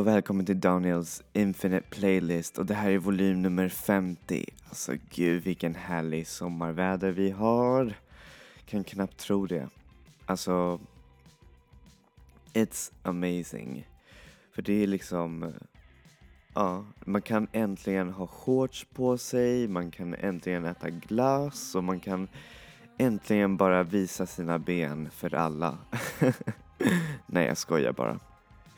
Och välkommen till Daniels Infinite Playlist och det här är volym nummer 50. Alltså gud vilken härlig sommarväder vi har. Kan knappt tro det. Alltså, it's amazing. För det är liksom, ja, man kan äntligen ha shorts på sig, man kan äntligen äta glass och man kan äntligen bara visa sina ben för alla. Nej, jag skojar bara.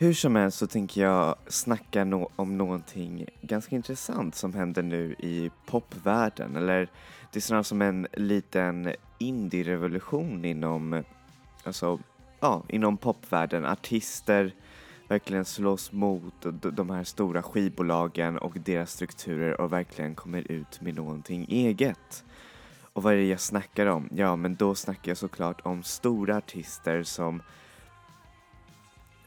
Hur som helst så tänker jag snacka no om någonting ganska intressant som händer nu i popvärlden. Eller det är snarare som en liten indie-revolution inom, alltså, ja, inom popvärlden. Artister verkligen slåss mot de här stora skivbolagen och deras strukturer och verkligen kommer ut med någonting eget. Och vad är det jag snackar om? Ja, men då snackar jag såklart om stora artister som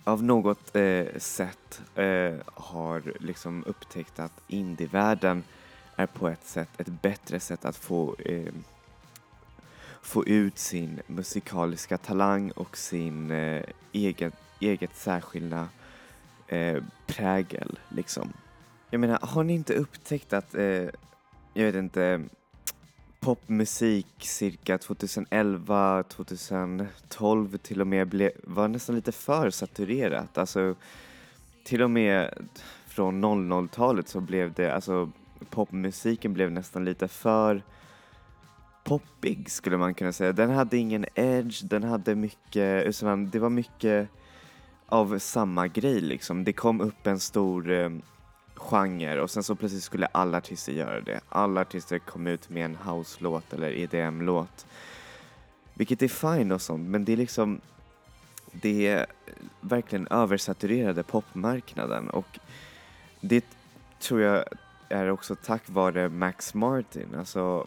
av något eh, sätt eh, har liksom upptäckt att indievärlden är på ett sätt ett bättre sätt att få, eh, få ut sin musikaliska talang och sin eh, egen, eget särskilda eh, prägel liksom. Jag menar, har ni inte upptäckt att, eh, jag vet inte, popmusik cirka 2011, 2012 till och med ble, var nästan lite för saturerat. Alltså till och med från 00-talet så blev det, alltså popmusiken blev nästan lite för poppig skulle man kunna säga. Den hade ingen edge, den hade mycket, det var mycket av samma grej liksom. Det kom upp en stor eh, genre och sen så plötsligt skulle alla artister göra det. Alla artister kom ut med en house-låt eller EDM-låt. Vilket är fine och sånt men det är liksom det är verkligen översaturerade popmarknaden och det tror jag är också tack vare Max Martin. Alltså,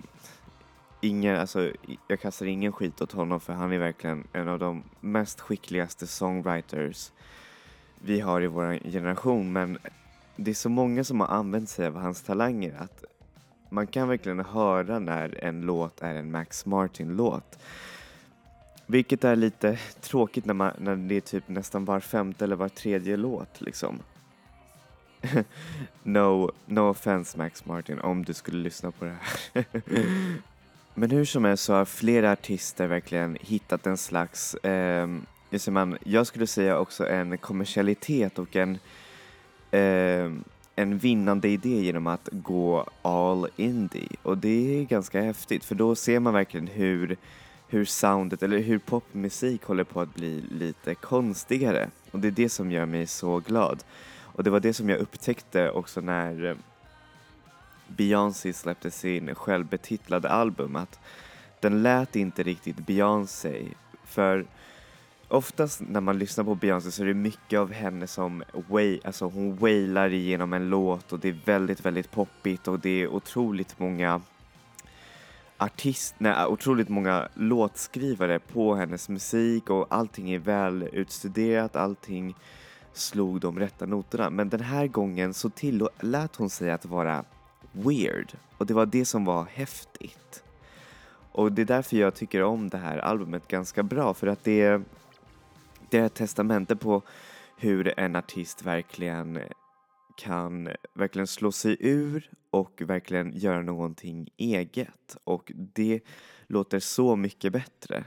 ingen, alltså, jag kastar ingen skit åt honom för han är verkligen en av de mest skickligaste songwriters vi har i vår generation men det är så många som har använt sig av hans talanger att man kan verkligen höra när en låt är en Max Martin-låt. Vilket är lite tråkigt när, man, när det är typ nästan var femte eller var tredje låt liksom. no, no offense Max Martin om du skulle lyssna på det här. Men hur som helst så har flera artister verkligen hittat en slags, eh, man, jag skulle säga också en kommersialitet och en eh, en vinnande idé genom att gå all indie och det är ganska häftigt för då ser man verkligen hur, hur soundet eller hur popmusik håller på att bli lite konstigare. Och det är det som gör mig så glad. Och det var det som jag upptäckte också när Beyoncé släppte sin självbetitlade album att den lät inte riktigt Beyoncé. För oftast när man lyssnar på Beyoncé så är det mycket av henne som way, alltså hon wailar igenom en låt och det är väldigt, väldigt poppigt och det är otroligt många artist, nej, otroligt många låtskrivare på hennes musik och allting är väl utstuderat, allting slog de rätta noterna. Men den här gången så tillät hon sig att vara weird och det var det som var häftigt. Och det är därför jag tycker om det här albumet ganska bra för att det det är ett testamente på hur en artist verkligen kan verkligen slå sig ur och verkligen göra någonting eget och det låter så mycket bättre.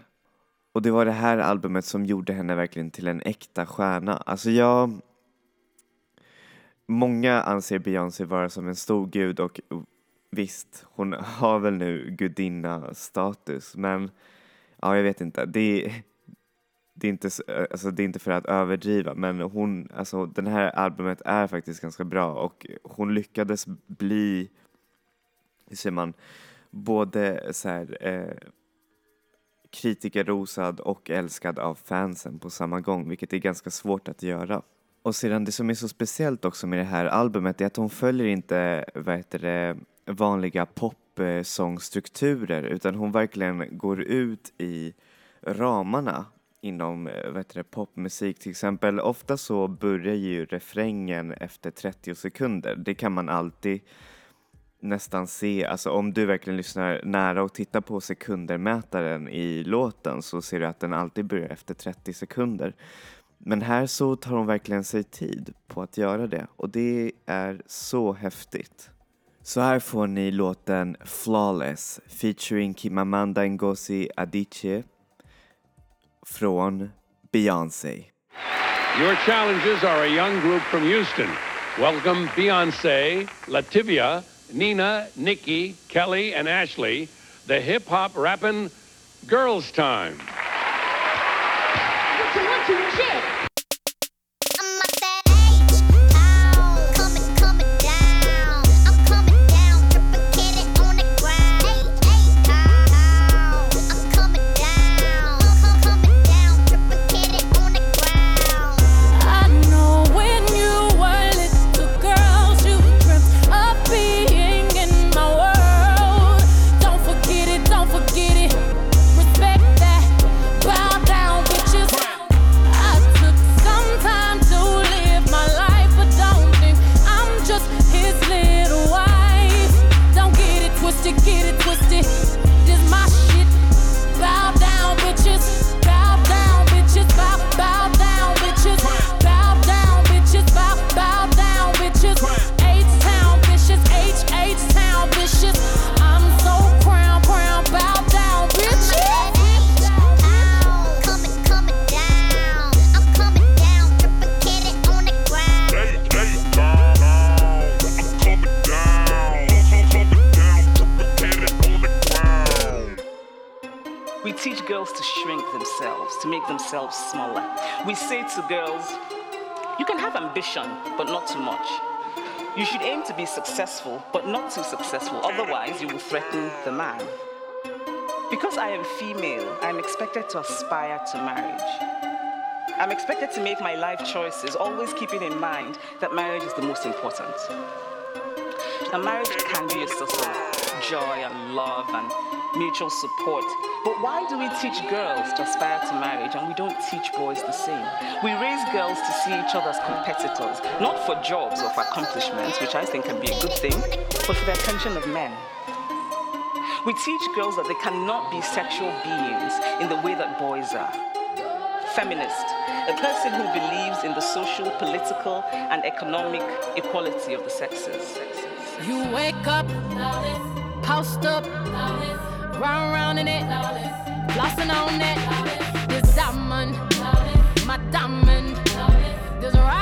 Och det var det här albumet som gjorde henne verkligen till en äkta stjärna. Alltså jag... Många anser Beyoncé vara som en stor gud och visst, hon har väl nu gudinna status men ja, jag vet inte. Det, det är, inte, eh, alltså det är inte för att överdriva men hon, alltså den här albumet är faktiskt ganska bra och hon lyckades bli, hur säger man, både så här, eh, kritikerrosad och älskad av fansen på samma gång vilket är ganska svårt att göra. Och sedan det som är så speciellt också med det här albumet är att hon följer inte vad heter det, vanliga popsångstrukturer eh, utan hon verkligen går ut i ramarna inom eh, vad heter det, popmusik till exempel. Ofta så börjar ju refrängen efter 30 sekunder. Det kan man alltid nästan se, alltså om du verkligen lyssnar nära och tittar på sekundermätaren i låten så ser du att den alltid börjar efter 30 sekunder. Men här så tar hon verkligen sig tid på att göra det och det är så häftigt. Så här får ni låten Flawless featuring Kimamanda Ngozi Adichie från Beyoncé. Your challenges are a young group from Houston. Welcome Beyonce, Lativia, Nina, Nikki, Kelly, and Ashley, the hip hop rapping Girls Time. Threaten the man. Because I am female, I'm expected to aspire to marriage. I'm expected to make my life choices, always keeping in mind that marriage is the most important. Now, marriage can be a source of joy and love and mutual support. But why do we teach girls to aspire to marriage and we don't teach boys the same? We raise girls to see each other as competitors, not for jobs or for accomplishments, which I think can be a good thing, but for the attention of men. We teach girls that they cannot be sexual beings in the way that boys are. Feminist, a person who believes in the social, political, and economic equality of the sexes. You wake up, post up, in it, on it. This diamond, my diamond. This rock,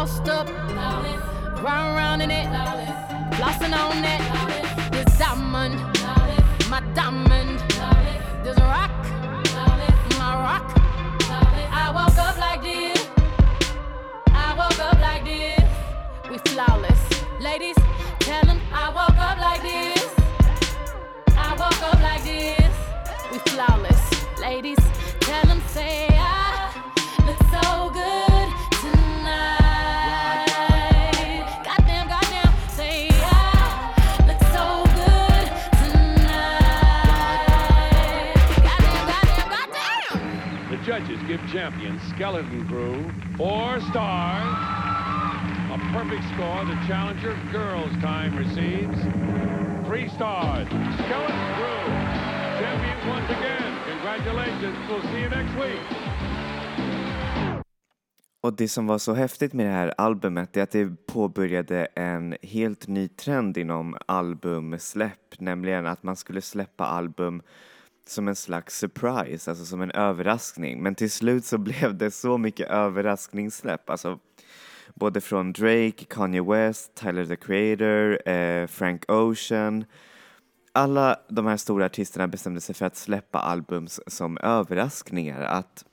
post up, round round in it, flossing on it. This diamond, my diamond. This rock, my rock. I woke up like this. I woke up like this. We flawless, ladies. Tell 'em I woke up like this. I woke up like this. We flawless, ladies. Tell 'em say give champion Skeleton Crew four stars. A perfect score. The challenger Girls Time receives three stars. Skeleton Crew, champions once again. Congratulations. We'll see you next week. Och det som var så häftigt med det här albumet är att det påbörjade en helt ny trend inom albumsläpp, nämligen att man skulle släppa album som en slags surprise, alltså som en överraskning. Men till slut så blev det så mycket överraskningssläpp, alltså både från Drake, Kanye West, Tyler the Creator, eh, Frank Ocean. Alla de här stora artisterna bestämde sig för att släppa album som överraskningar, att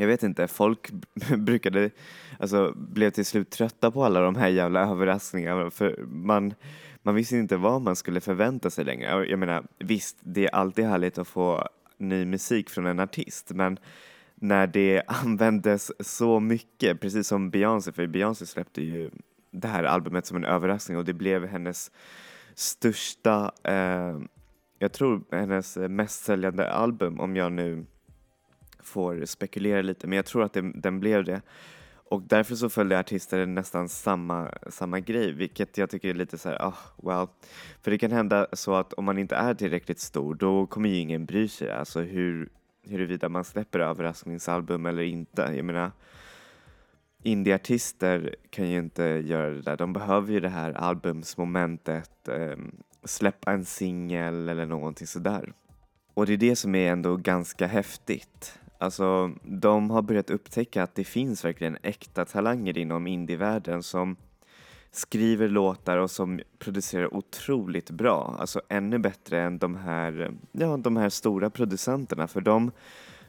jag vet inte, folk brukade, alltså blev till slut trötta på alla de här jävla överraskningarna för man, man visste inte vad man skulle förvänta sig längre. Jag menar, visst, det är alltid härligt att få ny musik från en artist, men när det användes så mycket, precis som Beyoncé, för Beyoncé släppte ju det här albumet som en överraskning och det blev hennes största, eh, jag tror hennes mest säljande album om jag nu får spekulera lite, men jag tror att det, den blev det. Och därför så följde artister nästan samma, samma grej, vilket jag tycker är lite så här, oh, well. För det kan hända så att om man inte är tillräckligt stor, då kommer ju ingen bry sig, alltså hur, huruvida man släpper överraskningsalbum eller inte. Jag menar, indieartister kan ju inte göra det där, de behöver ju det här albumsmomentet, eh, släppa en singel eller någonting sådär. Och det är det som är ändå ganska häftigt. Alltså, de har börjat upptäcka att det finns verkligen äkta talanger inom indievärlden som skriver låtar och som producerar otroligt bra. Alltså ännu bättre än de här, ja, de här stora producenterna för de,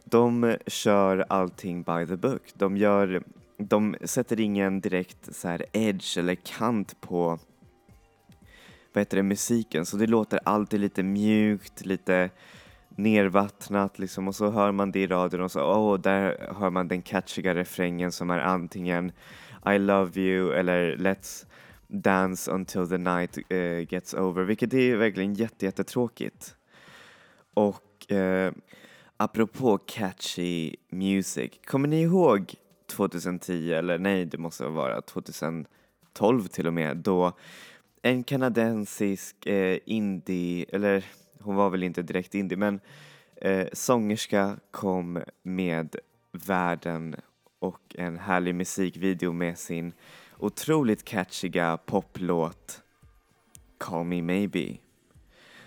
de kör allting by the book. De, gör, de sätter ingen direkt så här edge eller kant på vad heter det, musiken så det låter alltid lite mjukt, lite nervattnat liksom och så hör man det i radion och så åh, oh, där hör man den catchiga refrängen som är antingen I love you eller Let's dance until the night uh, gets over, vilket är verkligen jätte, jättetråkigt. Och uh, apropå catchy music, kommer ni ihåg 2010 eller nej, det måste vara 2012 till och med då en kanadensisk eh, indie, eller hon var väl inte direkt indie, men eh, sångerska kom med världen och en härlig musikvideo med sin otroligt catchiga poplåt Call Me Maybe.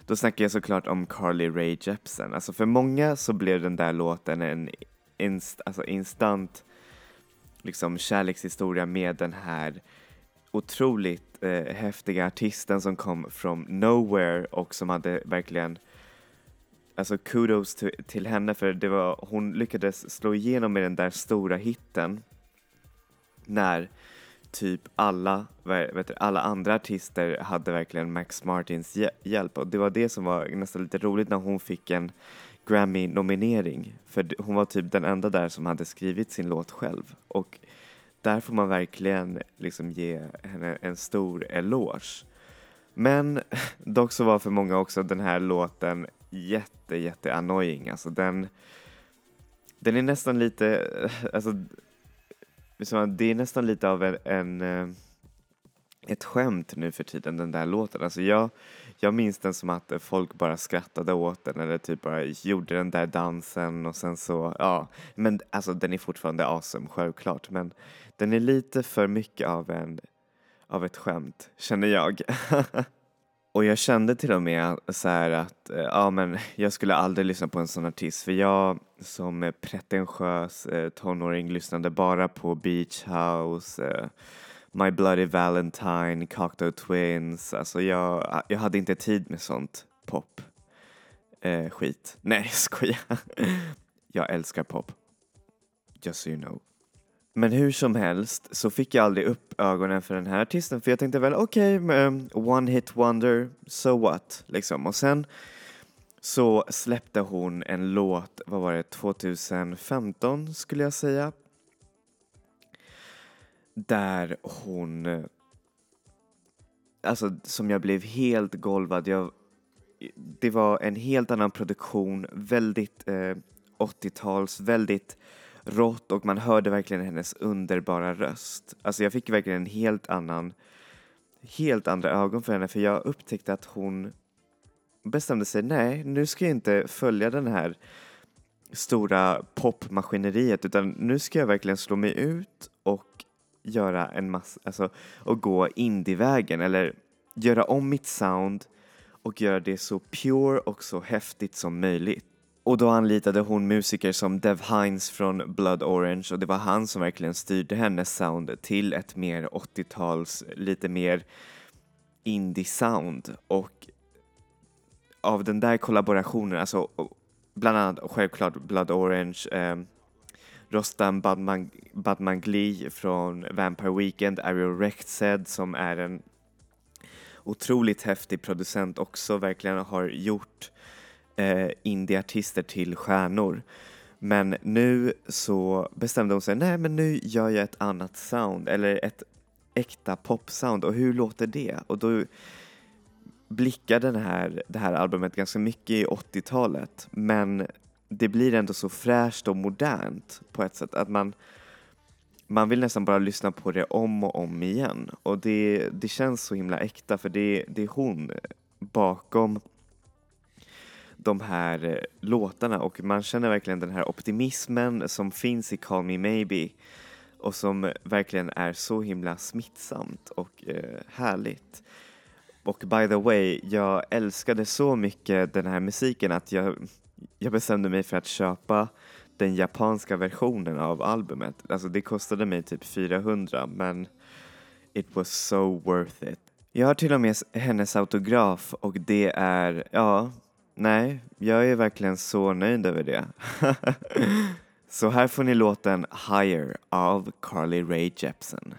Då snackar jag såklart om Carly Rae Jepsen. Alltså för många så blev den där låten en inst alltså instant liksom kärlekshistoria med den här otroligt eh, häftiga artisten som kom från nowhere och som hade verkligen Alltså kudos to, till henne för det var, hon lyckades slå igenom med den där stora hitten när typ alla, vet du, alla andra artister hade verkligen Max Martins hjälp. Och det var det som var nästan lite roligt när hon fick en Grammy-nominering för hon var typ den enda där som hade skrivit sin låt själv. Och där får man verkligen liksom ge henne en stor eloge. Men dock så var för många också den här låten jätte, jätte annoying. Alltså den, den är nästan lite, alltså det är nästan lite av en, en eh, ett skämt nu för tiden den där låten. Alltså jag, jag minns den som att folk bara skrattade åt den eller typ bara gjorde den där dansen och sen så, ja. Men alltså den är fortfarande awesome, självklart. Men den är lite för mycket av en, av ett skämt, känner jag. och jag kände till och med så att, eh, ja men jag skulle aldrig lyssna på en sån artist för jag som pretentiös eh, tonåring lyssnade bara på beach house, eh, My Bloody Valentine, Cocktail Twins. Alltså jag, jag hade inte tid med sånt pop. Eh, skit. Nej, jag skojar. jag älskar pop. Just so you know. Men hur som helst så fick jag aldrig upp ögonen för den här artisten för jag tänkte väl okej, okay, um, one hit wonder, so what, liksom. Och sen så släppte hon en låt, vad var det, 2015 skulle jag säga, där hon, alltså som jag blev helt golvad. Jag, det var en helt annan produktion, väldigt eh, 80-tals, väldigt rått och man hörde verkligen hennes underbara röst. Alltså jag fick verkligen en helt annan, helt andra ögon för henne för jag upptäckte att hon bestämde sig, nej nu ska jag inte följa den här stora popmaskineriet utan nu ska jag verkligen slå mig ut och göra en massa, alltså och gå indievägen eller göra om mitt sound och göra det så pure och så häftigt som möjligt. Och då anlitade hon musiker som Dev Hines från Blood Orange och det var han som verkligen styrde hennes sound till ett mer 80-tals, lite mer indie-sound och av den där kollaborationen, alltså bland annat självklart Blood Orange, eh, Rostam Badman, Badmangli från Vampire Weekend, Ariel Rexed som är en otroligt häftig producent också, verkligen har gjort eh, indieartister till stjärnor. Men nu så bestämde hon sig, nej men nu gör jag ett annat sound, eller ett äkta popsound och hur låter det? Och då blickar den här, det här albumet ganska mycket i 80-talet men det blir ändå så fräscht och modernt på ett sätt att man man vill nästan bara lyssna på det om och om igen och det, det känns så himla äkta för det, det är hon bakom de här eh, låtarna och man känner verkligen den här optimismen som finns i Call Me Maybe och som verkligen är så himla smittsamt och eh, härligt. Och by the way, jag älskade så mycket den här musiken att jag, jag bestämde mig för att köpa den japanska versionen av albumet. Alltså det kostade mig typ 400 men it was so worth it. Jag har till och med hennes autograf och det är, ja, nej, jag är verkligen så nöjd över det. så här får ni låten Higher av Carly Rae Jepsen.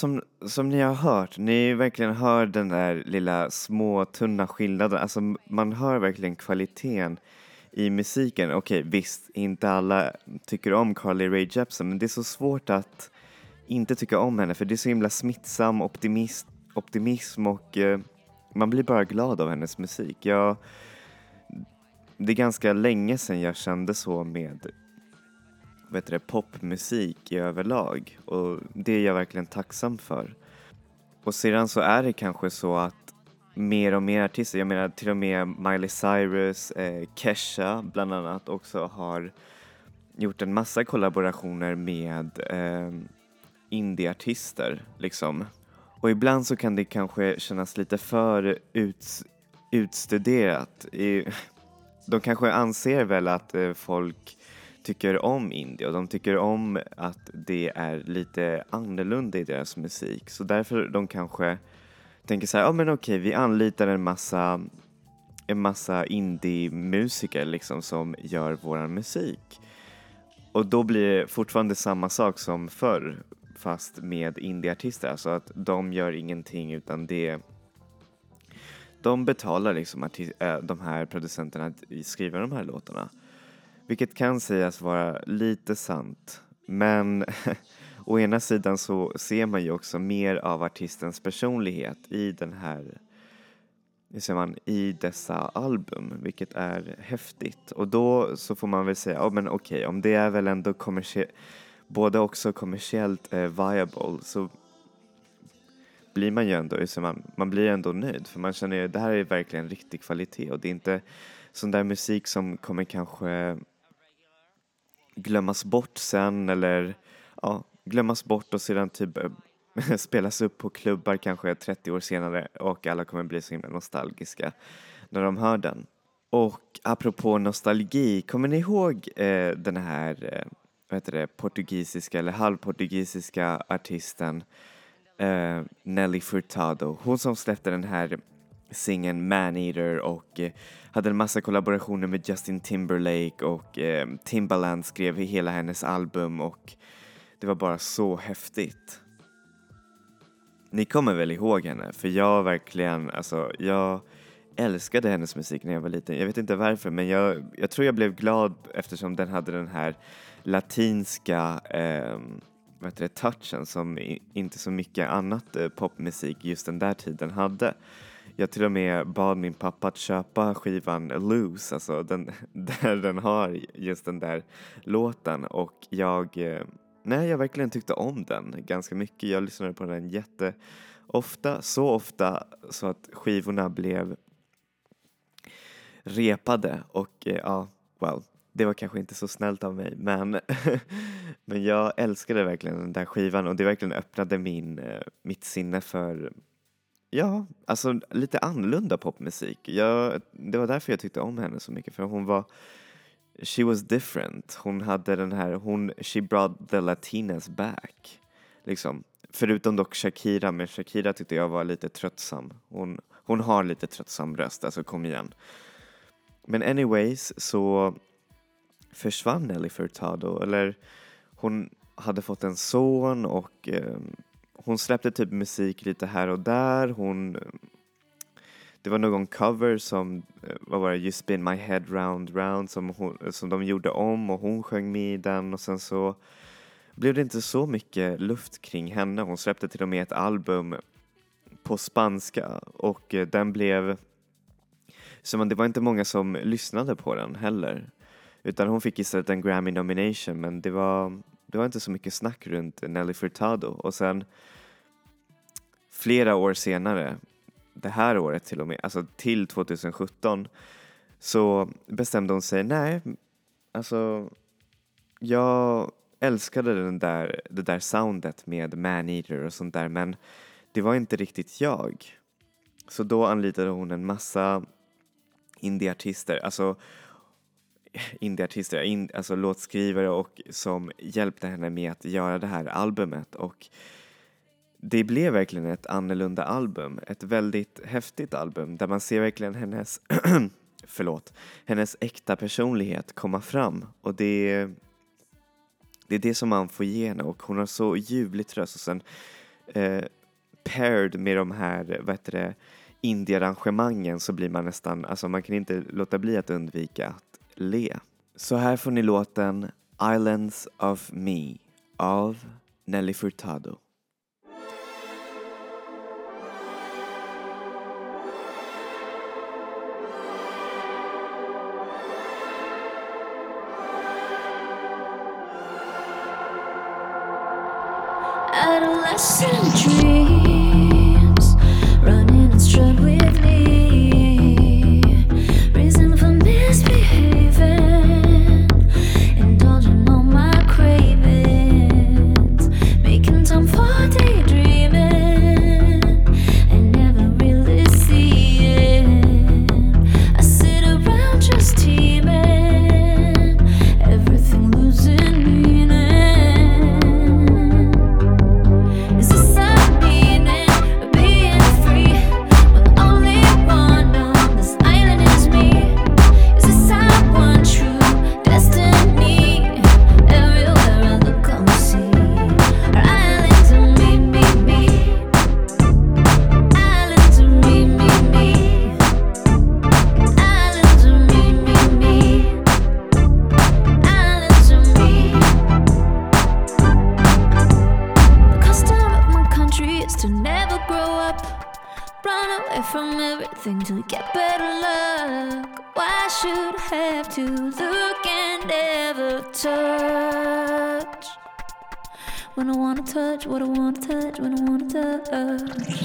Som, som ni har hört, ni verkligen hör den där lilla små tunna skillnaden, alltså man hör verkligen kvaliteten i musiken. Okej, visst, inte alla tycker om Carly Rae Jepsen, men det är så svårt att inte tycka om henne för det är så himla smittsam optimist, optimism och eh, man blir bara glad av hennes musik. Jag, det är ganska länge sedan jag kände så med vet du, det, popmusik i överlag och det är jag verkligen tacksam för. Och sedan så är det kanske så att mer och mer artister, jag menar till och med Miley Cyrus, eh, Kesha bland annat också har gjort en massa kollaborationer med eh, indieartister liksom. Och ibland så kan det kanske kännas lite för ut, utstuderat. I, de kanske anser väl att eh, folk tycker om indie och de tycker om att det är lite annorlunda i deras musik. Så därför de kanske tänker så här, ja men okej vi anlitar en massa, en massa indie-musiker liksom som gör våran musik. Och då blir det fortfarande samma sak som förr fast med indieartister, alltså att de gör ingenting utan det de betalar liksom artist, äh, de här producenterna att skriva de här låtarna. Vilket kan sägas vara lite sant. Men å ena sidan så ser man ju också mer av artistens personlighet i den här hur säger man, i dessa album, vilket är häftigt. Och då så får man väl säga, oh, men okej, okay, om det är väl ändå kommersiellt, både också kommersiellt eh, viable så blir man ju ändå, så man, man blir ändå nöjd för man känner ju det här är verkligen riktig kvalitet och det är inte sån där musik som kommer kanske glömmas bort sen eller ja, glömmas bort och sedan typ eh, spelas upp på klubbar kanske 30 år senare och alla kommer bli så himla nostalgiska när de hör den. Och apropå nostalgi, kommer ni ihåg eh, den här eh, vad heter det, portugisiska eller halvportugisiska artisten eh, Nelly Furtado? Hon som släppte den här singeln Maneater och eh, hade en massa kollaborationer med Justin Timberlake och eh, Timbaland skrev hela hennes album och det var bara så häftigt. Ni kommer väl ihåg henne? För jag verkligen, alltså jag älskade hennes musik när jag var liten. Jag vet inte varför men jag, jag tror jag blev glad eftersom den hade den här latinska eh, vad heter det, touchen som inte så mycket annat eh, popmusik just den där tiden hade. Jag till och med bad min pappa att köpa skivan Loose, alltså den, där den har just den där låten och jag, eh, nej jag verkligen tyckte om den ganska mycket. Jag lyssnade på den jätteofta, så ofta så att skivorna blev repade och eh, ja, well, det var kanske inte så snällt av mig men, men jag älskade verkligen den där skivan och det verkligen öppnade min, eh, mitt sinne för Ja, alltså lite annorlunda popmusik. Jag, det var därför jag tyckte om henne så mycket för hon var She was different. Hon hade den här, hon, she brought the latinas back. Liksom. Förutom dock Shakira, men Shakira tyckte jag var lite tröttsam. Hon, hon har lite tröttsam röst, alltså kom igen. Men anyways så försvann Nelly Furtado, eller hon hade fått en son och eh, hon släppte typ musik lite här och där. Hon, det var någon cover som, eh, vad var det, You spin my head round round som, hon, som de gjorde om och hon sjöng med i den och sen så blev det inte så mycket luft kring henne. Hon släppte till och med ett album på spanska och eh, den blev, så det var inte många som lyssnade på den heller. Utan hon fick istället en Grammy nomination men det var, det var inte så mycket snack runt Nelly Furtado och sen flera år senare, det här året till och med, alltså till 2017 så bestämde hon sig, nej, alltså jag älskade den där, det där soundet med Maneater och sånt där men det var inte riktigt jag. Så då anlitade hon en massa indieartister, alltså indieartister, in, alltså låtskrivare och som hjälpte henne med att göra det här albumet. Och det blev verkligen ett annorlunda album, ett väldigt häftigt album där man ser verkligen hennes, förlåt, hennes äkta personlighet komma fram. Och det, det är det som man får ge henne. Och hon har så ljuvligt röst och sen eh, paired med de här, vad heter det, indie-arrangemangen så blir man nästan, alltså man kan inte låta bli att undvika att le. Så här får ni låten Islands of Me av Nelly Furtado. Adolescent dreams earth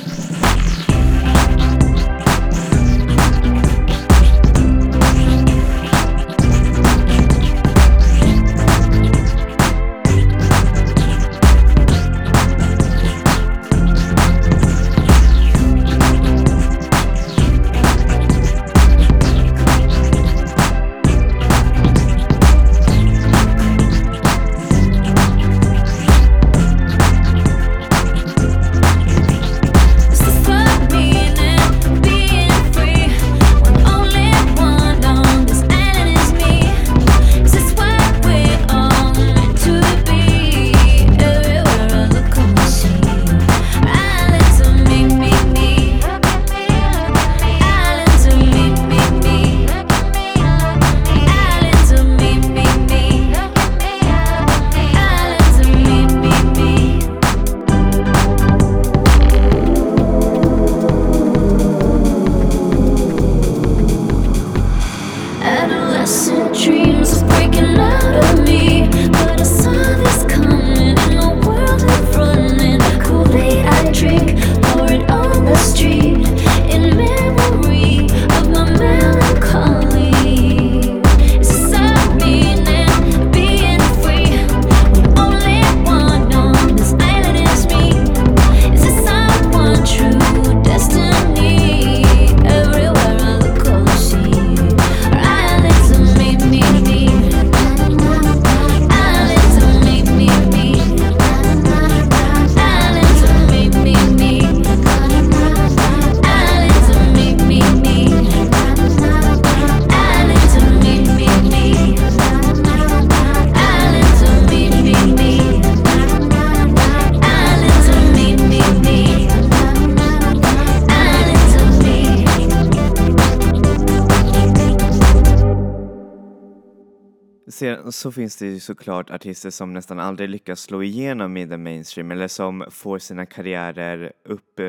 sedan så finns det ju såklart artister som nästan aldrig lyckas slå igenom i the mainstream eller som får sina karriärer upp, eh,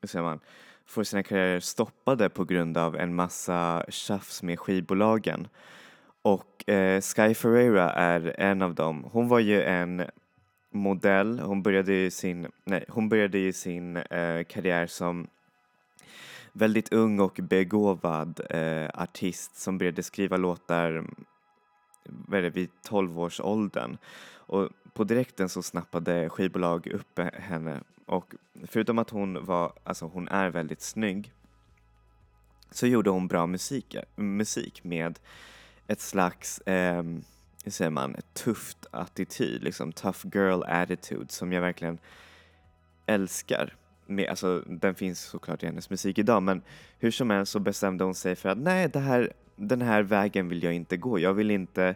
hur säger man, får sina karriärer stoppade på grund av en massa tjafs med skivbolagen. Och eh, Sky Ferreira är en av dem. Hon var ju en modell, hon började ju sin, nej, hon började ju sin eh, karriär som väldigt ung och begåvad eh, artist som började skriva låtar vad är det, vid 12-årsåldern. Och på direkten så snappade skivbolag upp henne och förutom att hon var, alltså hon är väldigt snygg så gjorde hon bra musik, musik med ett slags, eh, hur säger man, tufft attityd, liksom tough girl attitude som jag verkligen älskar. Med, alltså, den finns såklart i hennes musik idag men hur som helst så bestämde hon sig för att nej, det här, den här vägen vill jag inte gå. Jag vill inte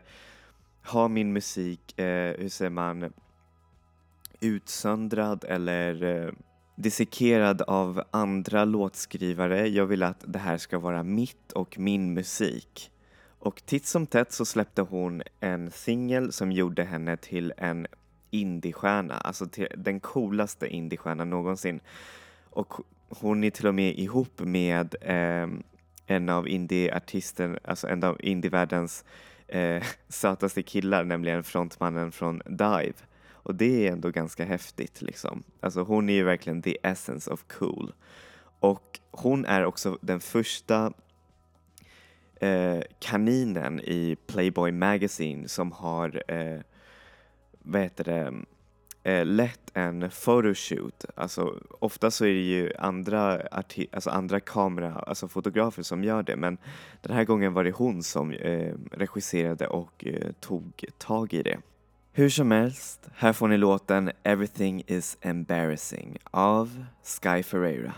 ha min musik, eh, hur säger man, utsöndrad eller eh, dissekerad av andra låtskrivare. Jag vill att det här ska vara mitt och min musik. Och titt som tätt så släppte hon en singel som gjorde henne till en indiestjärna, alltså till den coolaste indiestjärnan någonsin. Och hon är till och med ihop med eh, en av indieartisten, alltså en av indievärldens eh, sötaste killar, nämligen frontmannen från Dive. Och det är ändå ganska häftigt liksom. Alltså hon är ju verkligen the essence of cool. Och hon är också den första eh, kaninen i Playboy Magazine som har, eh, vad heter det, eh, lett en photoshoot. Alltså ofta så är det ju andra, arti- alltså andra kamera, alltså fotografer som gör det men den här gången var det hon som eh, regisserade och eh, tog tag i det. Hur som helst, här får ni låten Everything is embarrassing av Sky Ferreira.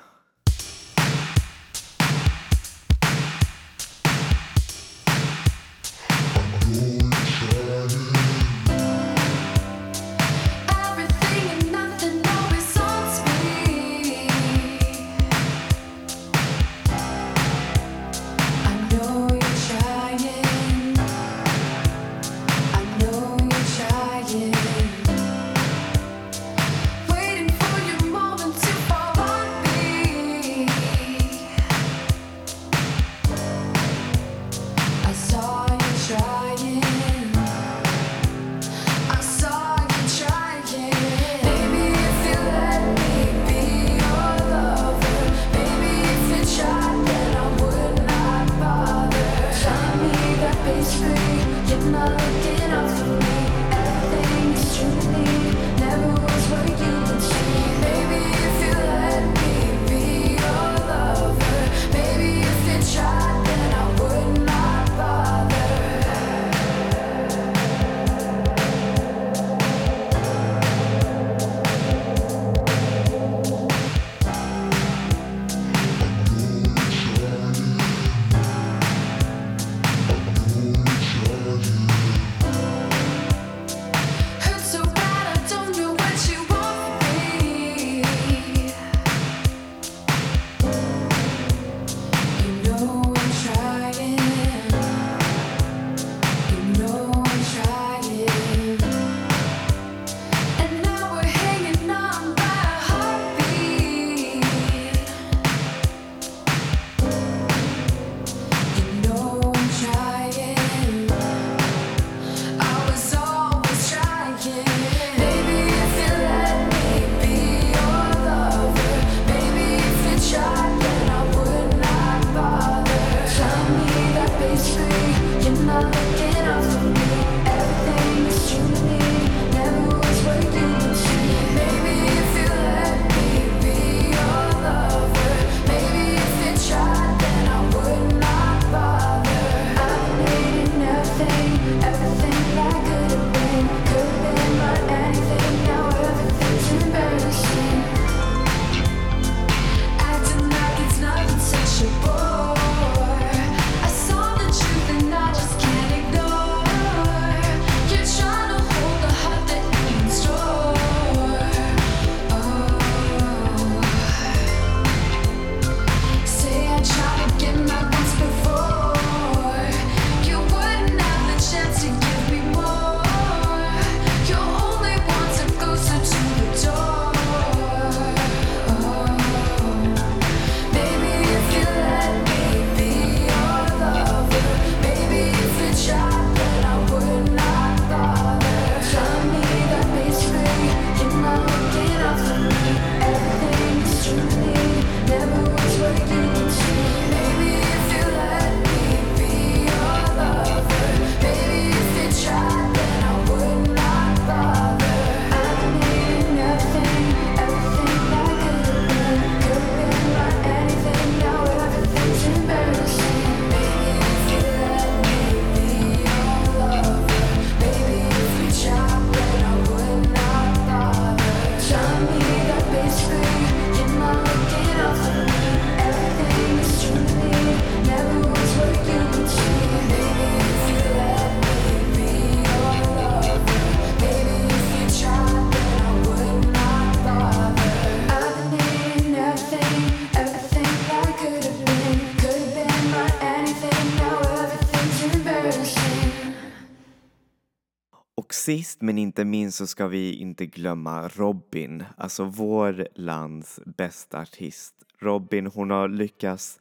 Sist men inte minst så ska vi inte glömma Robin, alltså vår lands bästa artist. Robin, hon har lyckats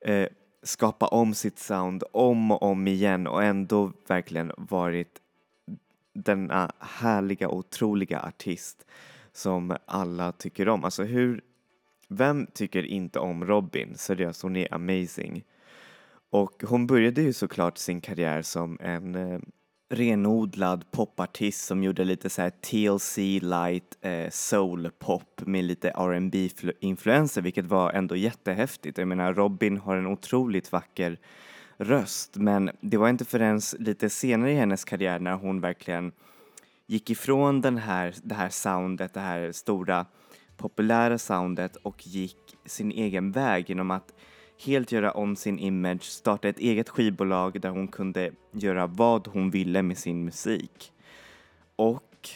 eh, skapa om sitt sound om och om igen och ändå verkligen varit denna härliga, otroliga artist som alla tycker om. Alltså hur, vem tycker inte om Robin? Seriöst, hon är amazing. Och hon började ju såklart sin karriär som en eh, renodlad popartist som gjorde lite så här TLC light eh, soul pop med lite R&B influenser vilket var ändå jättehäftigt. Jag menar Robin har en otroligt vacker röst men det var inte förrän lite senare i hennes karriär när hon verkligen gick ifrån den här, det här soundet, det här stora populära soundet och gick sin egen väg genom att helt göra om sin image, starta ett eget skivbolag där hon kunde göra vad hon ville med sin musik. Och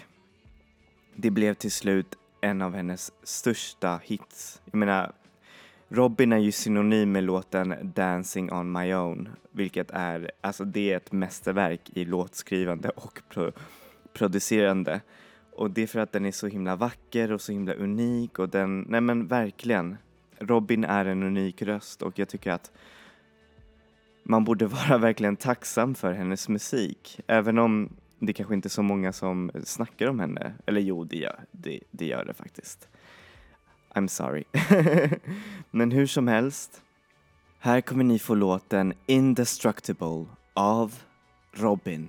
det blev till slut en av hennes största hits. Jag menar, Robin är ju synonym med låten Dancing on my own, vilket är, alltså det är ett mästerverk i låtskrivande och pro producerande. Och det är för att den är så himla vacker och så himla unik och den, nej men verkligen. Robin är en unik röst och jag tycker att man borde vara verkligen tacksam för hennes musik. Även om det kanske inte är så många som snackar om henne. Eller jo, det gör det, det, gör det faktiskt. I'm sorry. Men hur som helst. Här kommer ni få låten Indestructible av Robin.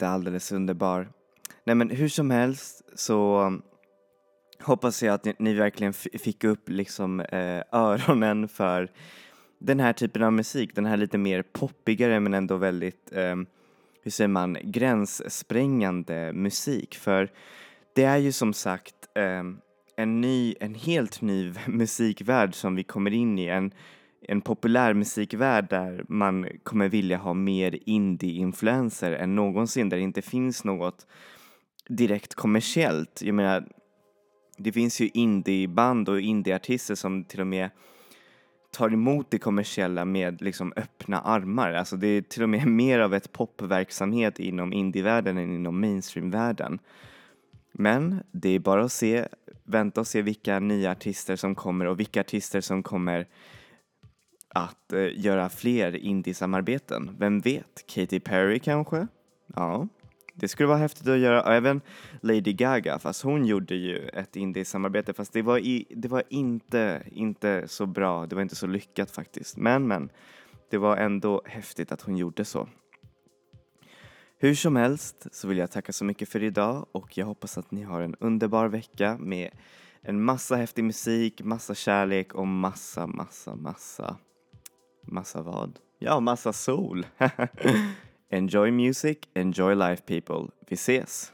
Inte alldeles underbar? Nej men hur som helst så hoppas jag att ni, ni verkligen f- fick upp liksom eh, öronen för den här typen av musik, den här lite mer poppigare men ändå väldigt, eh, hur säger man, gränssprängande musik. För det är ju som sagt eh, en ny, en helt ny musikvärld som vi kommer in i. En, en populärmusikvärld där man kommer vilja ha mer indie-influenser än någonsin, där det inte finns något direkt kommersiellt. Jag menar, det finns ju indieband och indieartister som till och med tar emot det kommersiella med liksom öppna armar. Alltså det är till och med mer av ett popverksamhet inom indievärlden än inom mainstreamvärlden. Men det är bara att se, vänta och se vilka nya artister som kommer och vilka artister som kommer att eh, göra fler indie-samarbeten. Vem vet? Katy Perry kanske? Ja, det skulle vara häftigt att göra. Och även Lady Gaga, fast hon gjorde ju ett indie-samarbete fast det var, i, det var inte, inte så bra, det var inte så lyckat faktiskt. Men, men, det var ändå häftigt att hon gjorde så. Hur som helst så vill jag tacka så mycket för idag och jag hoppas att ni har en underbar vecka med en massa häftig musik, massa kärlek och massa, massa, massa, massa vad? Ja, massa sol! enjoy music, enjoy life people. Vi ses!